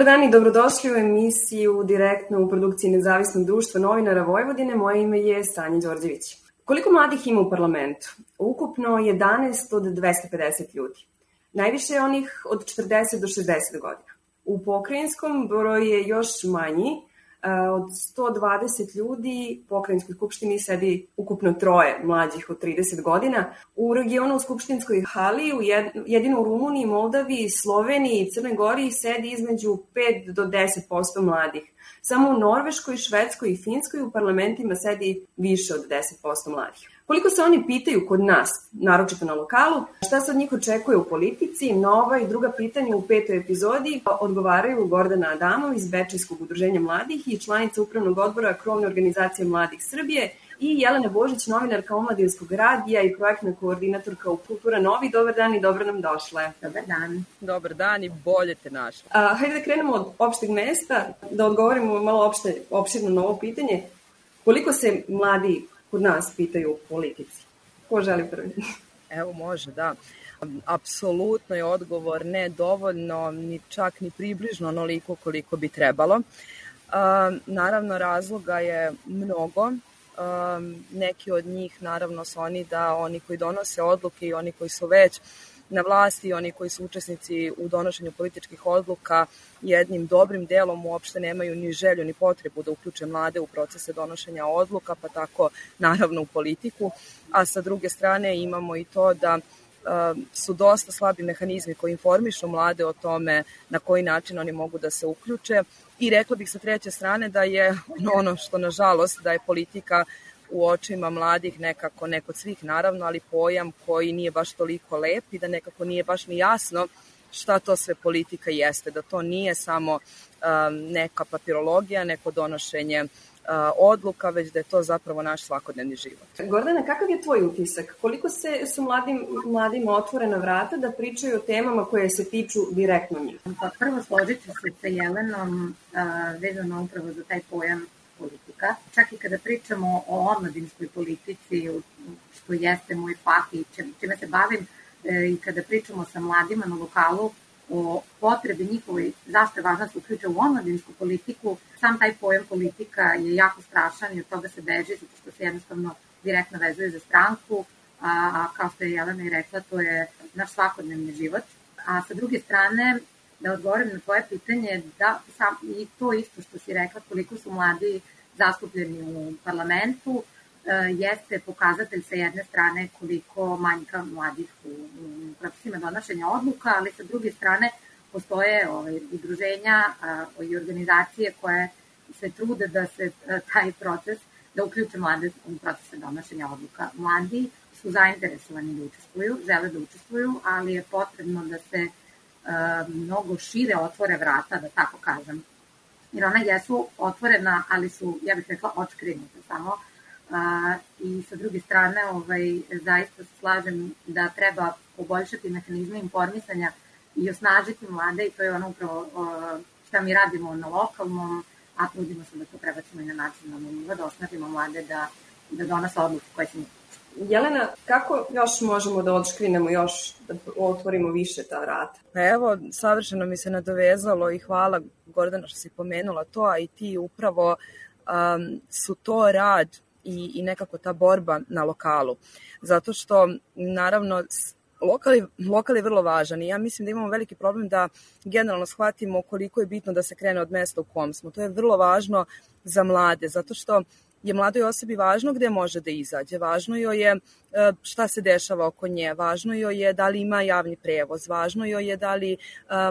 Dobar dan i dobrodošli u emisiju direktno u produkciji Nezavisnog društva novinara Vojvodine. Moje ime je Sanja Đorđević. Koliko mladih ima u parlamentu? Ukupno 11 od 250 ljudi. Najviše je onih od 40 do 60 godina. U pokrajinskom broj je još manji, od 120 ljudi pokrajinskoj skupštini sedi ukupno troje mlađih od 30 godina. U regionu u skupštinskoj hali, u jedino u Rumuniji, Moldaviji, Sloveniji i Crnoj Gori sedi između 5 do 10% mladih. Samo u Norveškoj, Švedskoj i Finskoj u parlamentima sedi više od 10% mladih. Koliko se oni pitaju kod nas, naročito na lokalu, šta se od njih očekuje u politici, nova i druga pitanja u petoj epizodi odgovaraju Gordana Adamov iz Bečajskog udruženja mladih i članica upravnog odbora Krovne organizacije mladih Srbije i Jelena Božić, novinarka Omladinskog radija i projektna koordinatorka u Kultura Novi. Dobar dan i dobro nam došle. Dobar dan. Dobar dan i bolje te našle. A, hajde da krenemo od opšteg mesta, da odgovorimo malo opšte, opširno na ovo pitanje. Koliko se mladi kod nas pitaju o politici. Ko želi prvi? Evo može, da. Apsolutno je odgovor ne dovoljno, ni čak ni približno onoliko koliko bi trebalo. naravno, razloga je mnogo. Neki od njih, naravno, su oni da oni koji donose odluke i oni koji su već na vlasti, oni koji su učesnici u donošenju političkih odluka jednim dobrim delom uopšte nemaju ni želju ni potrebu da uključe mlade u procese donošenja odluka, pa tako naravno u politiku, a sa druge strane imamo i to da su dosta slabi mehanizmi koji informišu mlade o tome na koji način oni mogu da se uključe. I rekla bih sa treće strane da je ono što nažalost da je politika u očima mladih nekako, ne kod svih naravno, ali pojam koji nije baš toliko lep i da nekako nije baš ni jasno šta to sve politika jeste, da to nije samo um, neka papirologija, neko donošenje uh, odluka, već da je to zapravo naš svakodnevni život. Gordana, kakav je tvoj utisak? Koliko se su mladim, mladim otvorena vrata da pričaju o temama koje se tiču direktno njih? Pa prvo složit ću se sa Jelenom uh, vezano upravo za taj pojam politika. Čak i kada pričamo o omladinskoj politici, što jeste moj fah i čime se bavim, e, i kada pričamo sa mladima na lokalu o potrebi njihovoj, zašto je važno se uključe u omladinsku politiku, sam taj pojam politika je jako strašan i od toga se beže, zato što se jednostavno direktno vezuje za stranku, a, a kao što je Jelena i rekla, to je naš svakodnevni život. A sa druge strane, da odgovorim na tvoje pitanje, da sam, i to isto što si rekla, koliko su mladi zastupljeni u parlamentu, jeste pokazatelj sa jedne strane koliko manjka mladih u, u procesima donošenja odluka, ali sa druge strane postoje ovaj, udruženja a, i organizacije koje se trude da se a, e, taj proces, da uključe mlade u procese donošenja odluka. Mladi su zainteresovani da učestvuju, žele da učestvuju, ali je potrebno da se mnogo šire otvore vrata, da tako kažem. Jer ona jesu otvorena, ali su, ja bih rekla, očkrinute samo. A, I sa druge strane, ovaj, zaista se slažem da treba poboljšati mehanizme informisanja i osnažiti mlade i to je ono upravo šta mi radimo na lokalnom, a trudimo se da to prebacimo i na nacionalnom nivo, da osnažimo mlade da, da donose odluke koje se Jelena, kako još možemo da odškrinemo još, da otvorimo više ta vrata? Pa evo, savršeno mi se nadovezalo i hvala Gordana što si pomenula to, a i ti upravo um, su to rad i, i nekako ta borba na lokalu. Zato što, naravno, lokal je, lokal je vrlo važan i ja mislim da imamo veliki problem da generalno shvatimo koliko je bitno da se krene od mesta u kom smo. To je vrlo važno za mlade, zato što je mladoj osobi važno gde može da izađe, važno joj je e, šta se dešava oko nje, važno joj je da li ima javni prevoz, važno joj je da li e,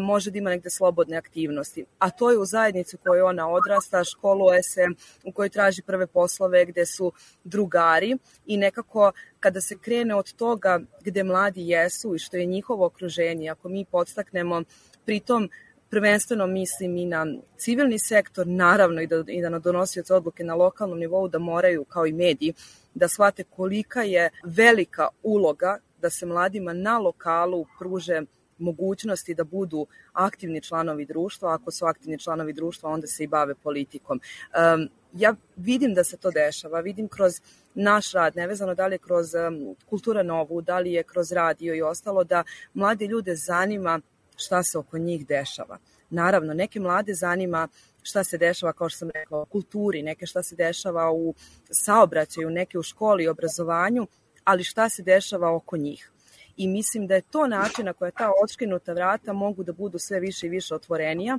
može da ima negde slobodne aktivnosti. A to je u zajednici u kojoj ona odrasta, školuje se, u kojoj traži prve poslove, gde su drugari i nekako kada se krene od toga gde mladi jesu i što je njihovo okruženje, ako mi podstaknemo pritom prvenstveno mislim i na civilni sektor, naravno i, da, i da na donosioce odluke na lokalnom nivou da moraju, kao i mediji, da shvate kolika je velika uloga da se mladima na lokalu pruže mogućnosti da budu aktivni članovi društva, ako su aktivni članovi društva onda se i bave politikom. Um, ja vidim da se to dešava, vidim kroz naš rad, nevezano da li je kroz um, kultura novu, da li je kroz radio i ostalo, da mlade ljude zanima šta se oko njih dešava. Naravno, neke mlade zanima šta se dešava, kao što sam rekla, u kulturi, neke šta se dešava u saobraćaju, neke u školi i obrazovanju, ali šta se dešava oko njih. I mislim da je to način na koja ta otškinuta vrata mogu da budu sve više i više otvorenija,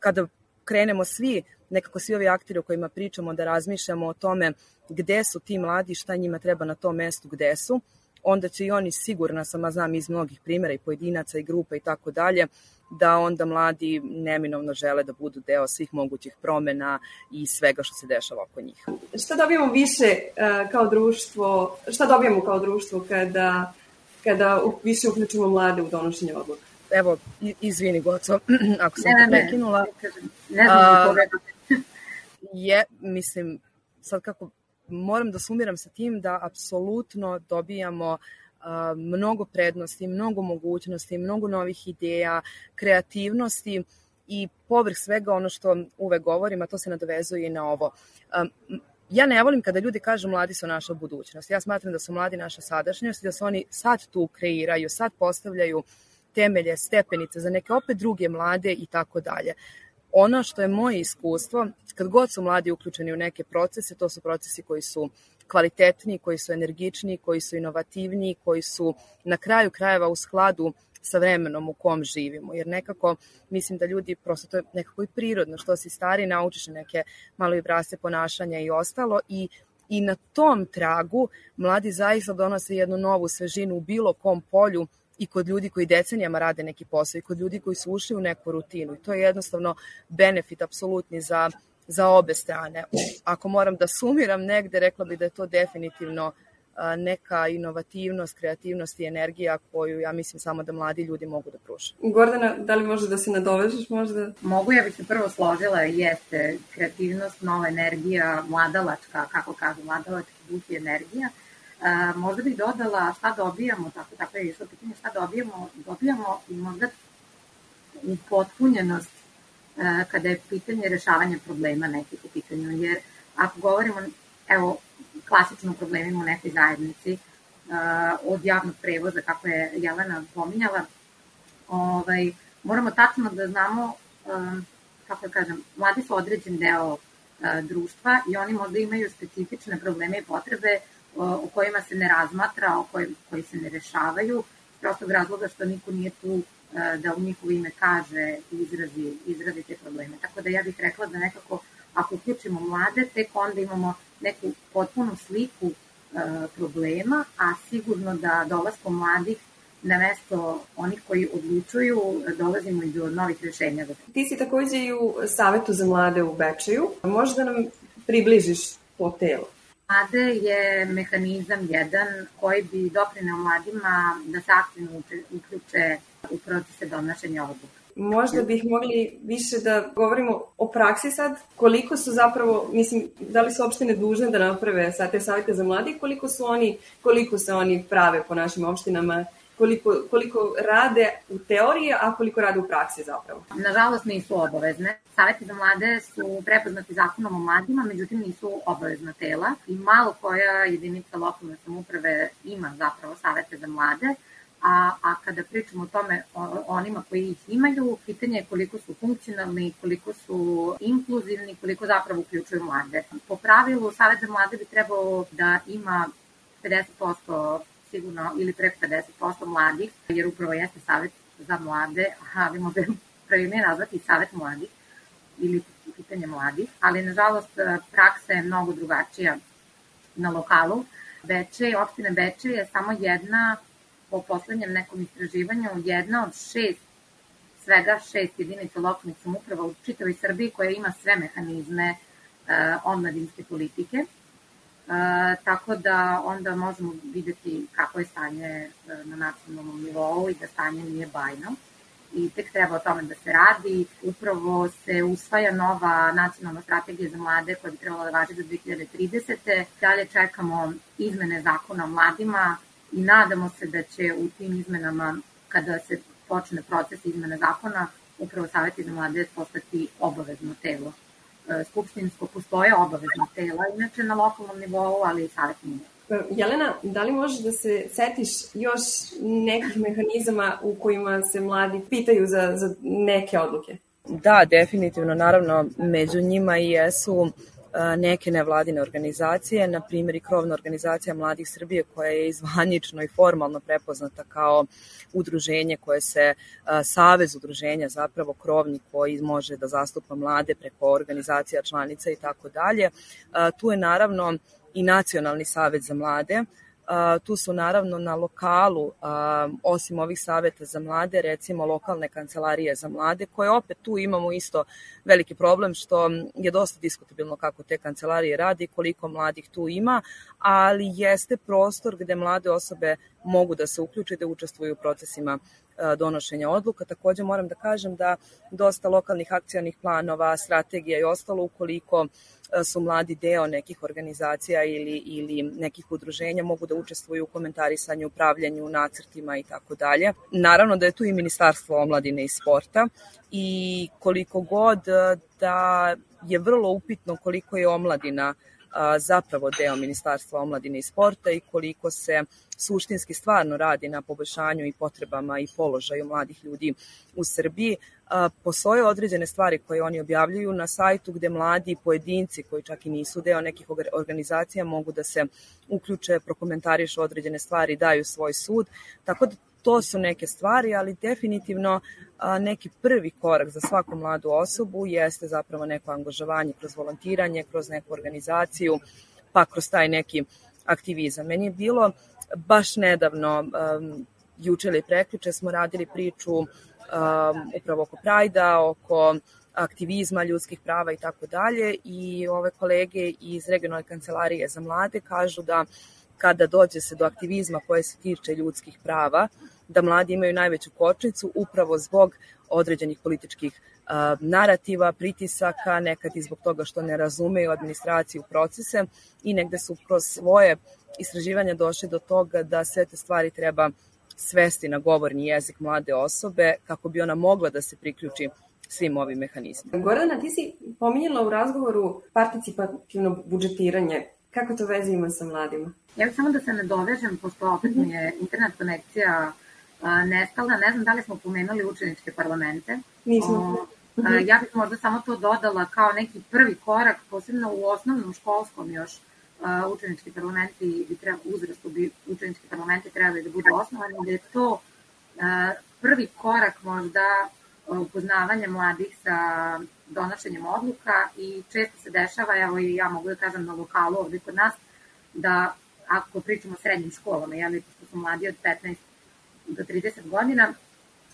kada krenemo svi, nekako svi ovi aktiri o kojima pričamo, da razmišljamo o tome gde su ti mladi, šta njima treba na tom mestu gde su, onda će i oni sigurna sam, a znam iz mnogih primjera i pojedinaca i grupa i tako dalje, da onda mladi neminovno žele da budu deo svih mogućih promena i svega što se dešava oko njih. Šta dobijamo više uh, kao društvo, šta dobijamo kao društvo kada, kada više uključimo mlade u donošenje odluka? Evo, izvini Goco, ako sam ne, te prekinula. Ne, ne, ne znam je, mislim, sad kako moram da sumiram sa tim da apsolutno dobijamo mnogo prednosti, mnogo mogućnosti, mnogo novih ideja, kreativnosti i povrh svega ono što uvek govorim, a to se nadovezuje i na ovo. Ja ne volim kada ljudi kažu mladi su naša budućnost. Ja smatram da su mladi naša sadašnjost i da su oni sad tu kreiraju, sad postavljaju temelje, stepenice za neke opet druge mlade i tako dalje ono što je moje iskustvo, kad god su mladi uključeni u neke procese, to su procesi koji su kvalitetni, koji su energični, koji su inovativni, koji su na kraju krajeva u skladu sa vremenom u kom živimo, jer nekako mislim da ljudi, prosto to je nekako i prirodno, što si stari, naučiš neke malo i brase ponašanja i ostalo i i na tom tragu mladi zaista donose jednu novu svežinu u bilo kom polju i kod ljudi koji decenijama rade neki posao i kod ljudi koji su ušli u neku rutinu i to je jednostavno benefit apsolutni za, za obe strane. Ako moram da sumiram negde, rekla bih da je to definitivno neka inovativnost, kreativnost i energija koju ja mislim samo da mladi ljudi mogu da pruže. Gordana, da li može da se nadovežeš možda? Mogu, ja bih se prvo složila, jeste kreativnost, nova energija, mladalačka, kako kažu, mladalački duh i energija. A, možda bih dodala šta dobijamo, tako, tako je išlo pitanje, šta dobijamo, dobijamo i možda upotpunjenost a, kada je pitanje rešavanja problema nekih u pitanju, jer ako govorimo, evo, klasično problemima u nekoj zajednici, a, od javnog prevoza, kako je Jelena pominjala, ovaj, moramo tačno da znamo, a, kako da kažem, mladi su određen deo a, društva i oni možda imaju specifične probleme i potrebe o kojima se ne razmatra, o kojim, koji se ne rešavaju, prostog razloga što niko nije tu e, da u njihovo ime kaže i izrazi, izrazi te probleme. Tako da ja bih rekla da nekako ako uključimo mlade, tek onda imamo neku potpunu sliku e, problema, a sigurno da dolaskom mladih na mesto onih koji odlučuju dolazimo i do novih rešenja. Ti si takođe i u Savetu za mlade u Bečeju. Možda nam približiš to telo? Mlade je mehanizam jedan koji bi doprineo mladima da se aktivno uključe u procese donošenja odluka. Možda bih mogli više da govorimo o praksi sad, koliko su zapravo, mislim, da li su opštine dužne da naprave sad te savjete za mladi, koliko su oni, koliko se oni prave po našim opštinama koliko, koliko rade u teoriji, a koliko rade u praksi zapravo? Nažalost nisu obavezne. Saveti za mlade su prepoznati zakonom o mladima, međutim nisu obavezna tela i malo koja jedinica lokalne samuprave ima zapravo savete za mlade, a, a kada pričamo o tome o, onima koji ih imaju, pitanje je koliko su funkcionalni, koliko su inkluzivni, koliko zapravo uključuju mlade. Po pravilu, Savet za mlade bi trebao da ima 50% sigurno ili preko 50% mladih, jer upravo jeste savet za mlade, ali možda pravilnije nazvati savet mladih ili pitanje mladih, ali nažalost praksa je mnogo drugačija na lokalu. Beče, opština Beče je samo jedna, po poslednjem nekom istraživanju, jedna od šest svega šest jedinica lokalnih samuprava u čitavoj Srbiji koja ima sve mehanizme uh, omladinske politike tako da onda možemo videti kako je stanje e, na nacionalnom nivou i da stanje nije bajno i tek treba o tome da se radi. Upravo se usvaja nova nacionalna strategija za mlade koja bi trebala da važi do 2030. Dalje čekamo izmene zakona o mladima i nadamo se da će u tim izmenama, kada se počne proces izmene zakona, upravo Savjeti za mlade postati obavezno telo E, skupštinsko postoje obavezna tela, inače na lokalnom nivou, ali i savjet nije. E, Jelena, da li možeš da se setiš još nekih mehanizama u kojima se mladi pitaju za, za neke odluke? Da, definitivno, naravno, među njima i jesu neke nevladine organizacije, na primjer i krovna organizacija Mladih Srbije koja je izvanjično i formalno prepoznata kao udruženje koje se, savez udruženja zapravo krovni koji može da zastupa mlade preko organizacija članica i tako dalje. Tu je naravno i Nacionalni savet za mlade, Tu su naravno na lokalu, osim ovih saveta za mlade, recimo lokalne kancelarije za mlade, koje opet tu imamo isto veliki problem što je dosta diskutabilno kako te kancelarije radi, koliko mladih tu ima, ali jeste prostor gde mlade osobe mogu da se uključe da učestvuju u procesima donošenja odluka. Takođe moram da kažem da dosta lokalnih akcionih planova, strategija i ostalo ukoliko su mladi deo nekih organizacija ili, ili nekih udruženja mogu da učestvuju u komentarisanju, upravljanju, nacrtima i tako dalje. Naravno da je tu i Ministarstvo omladine i sporta i koliko god da je vrlo upitno koliko je omladina zapravo deo Ministarstva omladine i sporta i koliko se suštinski stvarno radi na poboljšanju i potrebama i položaju mladih ljudi u Srbiji. Postoje određene stvari koje oni objavljuju na sajtu gde mladi pojedinci koji čak i nisu deo nekih organizacija mogu da se uključe, prokomentarišu određene stvari, daju svoj sud. Tako da to su neke stvari, ali definitivno neki prvi korak za svaku mladu osobu jeste zapravo neko angažovanje kroz volontiranje, kroz neku organizaciju, pa kroz taj neki aktivizam. Meni je bilo baš nedavno, juče ili prekjuče smo radili priču upravo oko Prajda, oko aktivizma, ljudskih prava i tako dalje i ove kolege iz regionalne kancelarije za mlade kažu da kada dođe se do aktivizma koje se tiče ljudskih prava, da mladi imaju najveću kočnicu upravo zbog određenih političkih narativa, pritisaka, nekad i zbog toga što ne razumeju administraciju procese i negde su kroz svoje istraživanja došli do toga da sve te stvari treba svesti na govorni jezik mlade osobe kako bi ona mogla da se priključi svim ovim mehanizmima. Gordana, ti si pominjala u razgovoru participativno budžetiranje. Kako to veze ima sa mladima? Ja bih samo da se nadovežem, pošto opet mi je internet konekcija nestala. Ne znam da li smo pomenuli učeničke parlamente. Nismo. O, ja bih možda samo to dodala kao neki prvi korak, posebno u osnovnom školskom još učenički parlamenti bi treba, uzrastu bi učenički parlamenti trebali da budu osnovani, da je to prvi korak možda upoznavanja mladih sa donošenjem odluka i često se dešava, evo i ja mogu da kažem na lokalu ovde kod nas, da ako pričamo o srednjim školama, jeli, pošto su mladi od 15 do 30 godina,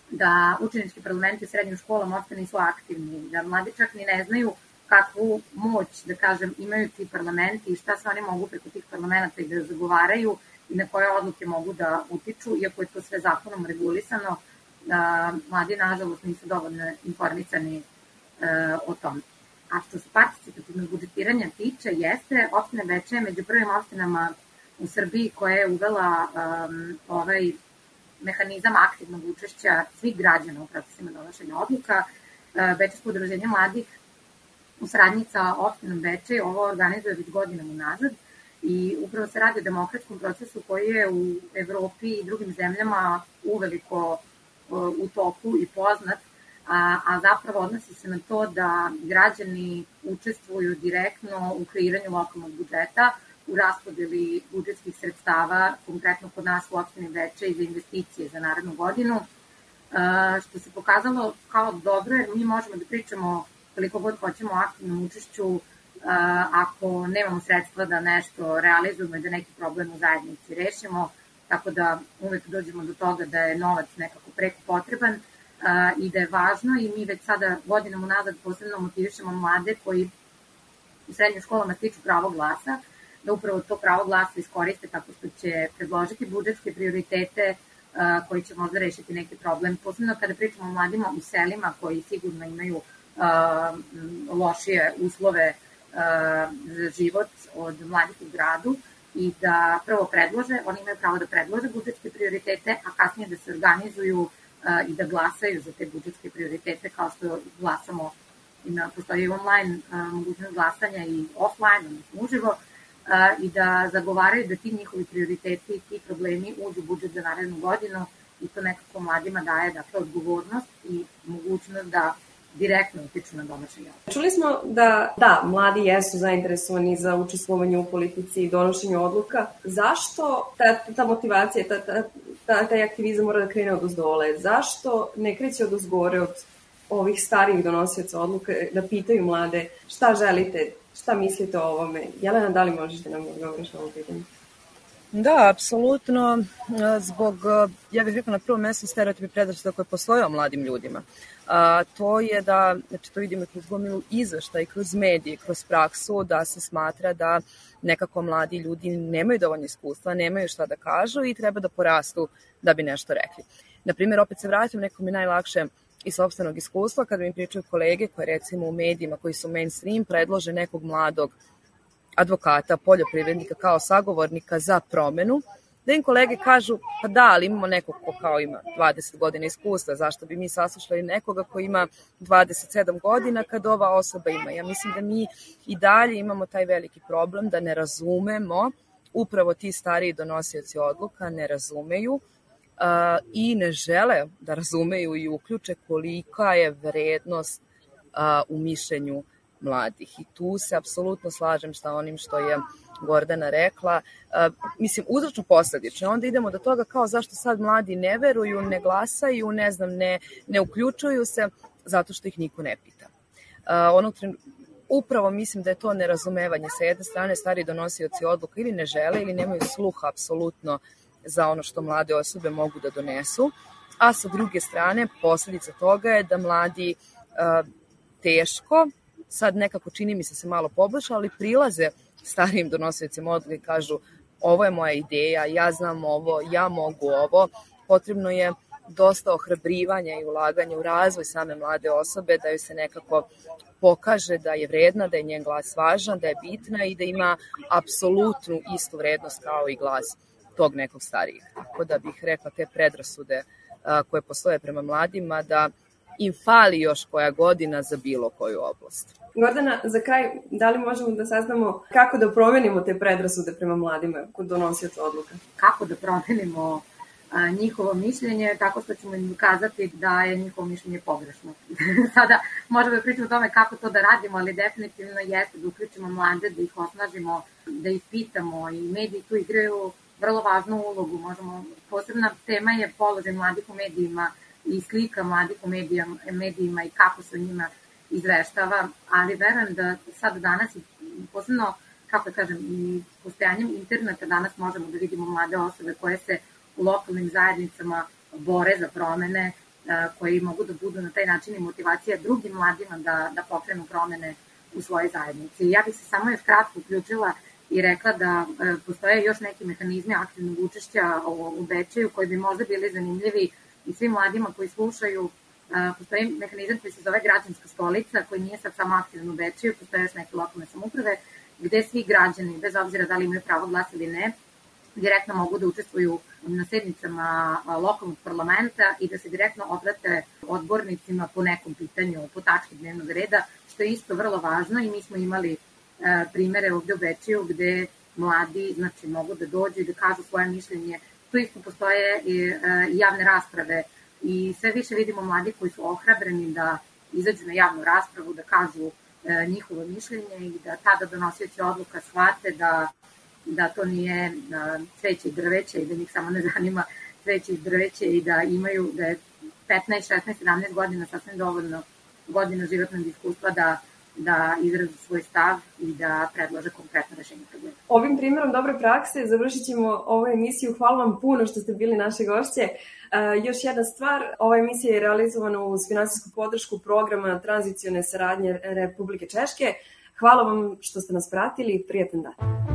da učenički parlamenti u srednjim školama uopšte nisu aktivni, da mladi čak ni ne znaju kakvu moć, da kažem, imaju ti parlamenti i šta se oni mogu preko tih parlamenta i da zagovaraju i na koje odluke mogu da utiču, iako je to sve zakonom regulisano, da mladi, nažalost, nisu dovoljno informisani e, o tom. A što se participativnog budžetiranja tiče, jeste opština Beče među prvim opštinama u Srbiji koja je uvela um, ovaj mehanizam aktivnog učešća svih građana u procesima donošenja odluka. E, Bečesko udruženje mladih u sradnji sa opštinom Beče ovo organizuje već godinama unazad i upravo se radi o demokratskom procesu koji je u Evropi i drugim zemljama uveliko e, u toku i poznat, a, a zapravo odnosi se na to da građani učestvuju direktno u kreiranju lokalnog budžeta, u raspodeli budžetskih sredstava, konkretno kod nas u opštini Veče i za investicije za narednu godinu, što se pokazalo kao dobro, jer mi možemo da pričamo koliko god hoćemo o aktivnom učešću ako nemamo sredstva da nešto realizujemo i da neki problem u zajednici rešimo, tako da uvek dođemo do toga da je novac nekako preko potreban i da je važno i mi već sada godinama unazad posebno motivišemo mlade koji u srednjim školama stiču pravo glasa, da upravo to pravo glasa iskoriste tako što će predložiti budžetske prioritete koji će možda rešiti neki problem. Posebno kada pričamo o mladima u selima koji sigurno imaju lošije uslove za život od mladih u gradu i da prvo predlože, oni imaju pravo da predlože budžetske prioritete, a kasnije da se organizuju i da glasaju za te budžetske prioritete kao što glasamo na, postoji online mogućnost glasanja i offline, odnosno uživo, i da zagovaraju da ti njihovi prioriteti i ti problemi uđu budžet za narednu godinu i to nekako mladima daje dakle, odgovornost i mogućnost da direktno utiču na donošenje odluka. Čuli smo da, da, mladi jesu zainteresovani za učestvovanje u politici i donošenju odluka. Zašto ta, ta motivacija, ta, ta, ta, taj aktivizam mora da krene od uzdole? Zašto ne kreće od uzgore, od ovih starijih donosioca odluka, da pitaju mlade šta želite, šta mislite o ovome? Jelena, da li možeš da nam odgovoriš ovo pitanje? Da, apsolutno, zbog, ja bih rekla na prvom mestu stereotipi predrasuda koje postoje o mladim ljudima. A, to je da, znači to vidimo kroz gomilu izveštaj, kroz medije, kroz praksu, da se smatra da nekako mladi ljudi nemaju dovoljno iskustva, nemaju šta da kažu i treba da porastu da bi nešto rekli. Naprimjer, opet se vratim, neko mi najlakše iz sobstvenog iskustva, kada mi pričaju kolege koje recimo u medijima koji su mainstream predlože nekog mladog advokata, poljoprivrednika kao sagovornika za promenu, da im kolege kažu, pa da, ali imamo nekog ko kao ima 20 godina iskustva, zašto bi mi saslušali nekoga ko ima 27 godina kad ova osoba ima. Ja mislim da mi i dalje imamo taj veliki problem da ne razumemo, upravo ti stariji donosioci odluka ne razumeju uh, i ne žele da razumeju i uključe kolika je vrednost uh, u mišljenju mladih. I tu se apsolutno slažem sa onim što je Gordana rekla. Uh, mislim, uzročno posledično. Onda idemo do toga kao zašto sad mladi ne veruju, ne glasaju, ne znam, ne, ne uključuju se, zato što ih niko ne pita. Onog upravo mislim da je to nerazumevanje. Sa jedne strane, stari donosioci odluka ili ne žele ili nemaju sluha apsolutno za ono što mlade osobe mogu da donesu, a sa druge strane, posledica toga je da mladi uh, teško sad nekako čini mi se se malo poboljša, ali prilaze starijim donosiocima odluke i kažu ovo je moja ideja, ja znam ovo, ja mogu ovo, potrebno je dosta ohrabrivanja i ulaganja u razvoj same mlade osobe, da joj se nekako pokaže da je vredna, da je njen glas važan, da je bitna i da ima apsolutnu istu vrednost kao i glas tog nekog starijih. Tako da bih rekla te predrasude koje postoje prema mladima da im fali još koja godina za bilo koju oblast. Gordana, za kraj, da li možemo da saznamo kako da promenimo te predrasude prema mladima kod donosioca odluka? Kako da promenimo a, njihovo mišljenje tako što ćemo im ukazati da je njihovo mišljenje pogrešno. Sada možemo da pričamo o tome kako to da radimo, ali definitivno jeste da uključimo mlade, da ih osnažimo, da ih pitamo i mediji tu igraju vrlo važnu ulogu. Možemo, posebna tema je položaj mladih u medijima i slika mladih u medijima i kako se njima izveštava, ali verujem da sad danas posebno, kako da kažem, i postojanjem interneta danas možemo da vidimo mlade osobe koje se u lokalnim zajednicama bore za promene, koji mogu da budu na taj način i motivacija drugim mladima da, da pokrenu promene u svojoj zajednici. Ja bih se samo još kratko uključila i rekla da e, postoje još neki mehanizmi aktivnog učešća u Bečeju koji bi možda bili zanimljivi i svim mladima koji slušaju postoji mehanizam koji se zove građanska stolica, koji nije sad samo aktivno u Bečiju, postoje još neke lokalne samuprave, gde svi građani, bez obzira da li imaju pravo glasa ili ne, direktno mogu da učestvuju na sednicama lokalnog parlamenta i da se direktno obrate odbornicima po nekom pitanju, po tački dnevnog reda, što je isto vrlo važno i mi smo imali primere ovde u Bečiju gde mladi znači, mogu da dođu i da kažu svoje mišljenje. Tu isto postoje i javne rasprave. I sve više vidimo mladi koji su ohrabreni da izađu na javnu raspravu, da kažu e, njihovo mišljenje i da tada donosioći odluka shvate da, da to nije da, cveće i drveće i da njih samo ne zanima cveće i drveće i da imaju, da je 15, 16, 17 godina sasvim dovoljno godina životnog iskustva da da izrazu svoj stav i da predlože konkretno rešenje problema. Ovim primjerom dobre prakse završit ćemo ovu emisiju. Hvala vam puno što ste bili naše gošće. Uh, još jedna stvar, ova emisija je realizovana uz finansijsku podršku programa tranzicione saradnje Republike Češke. Hvala vam što ste nas pratili. Prijetan dan.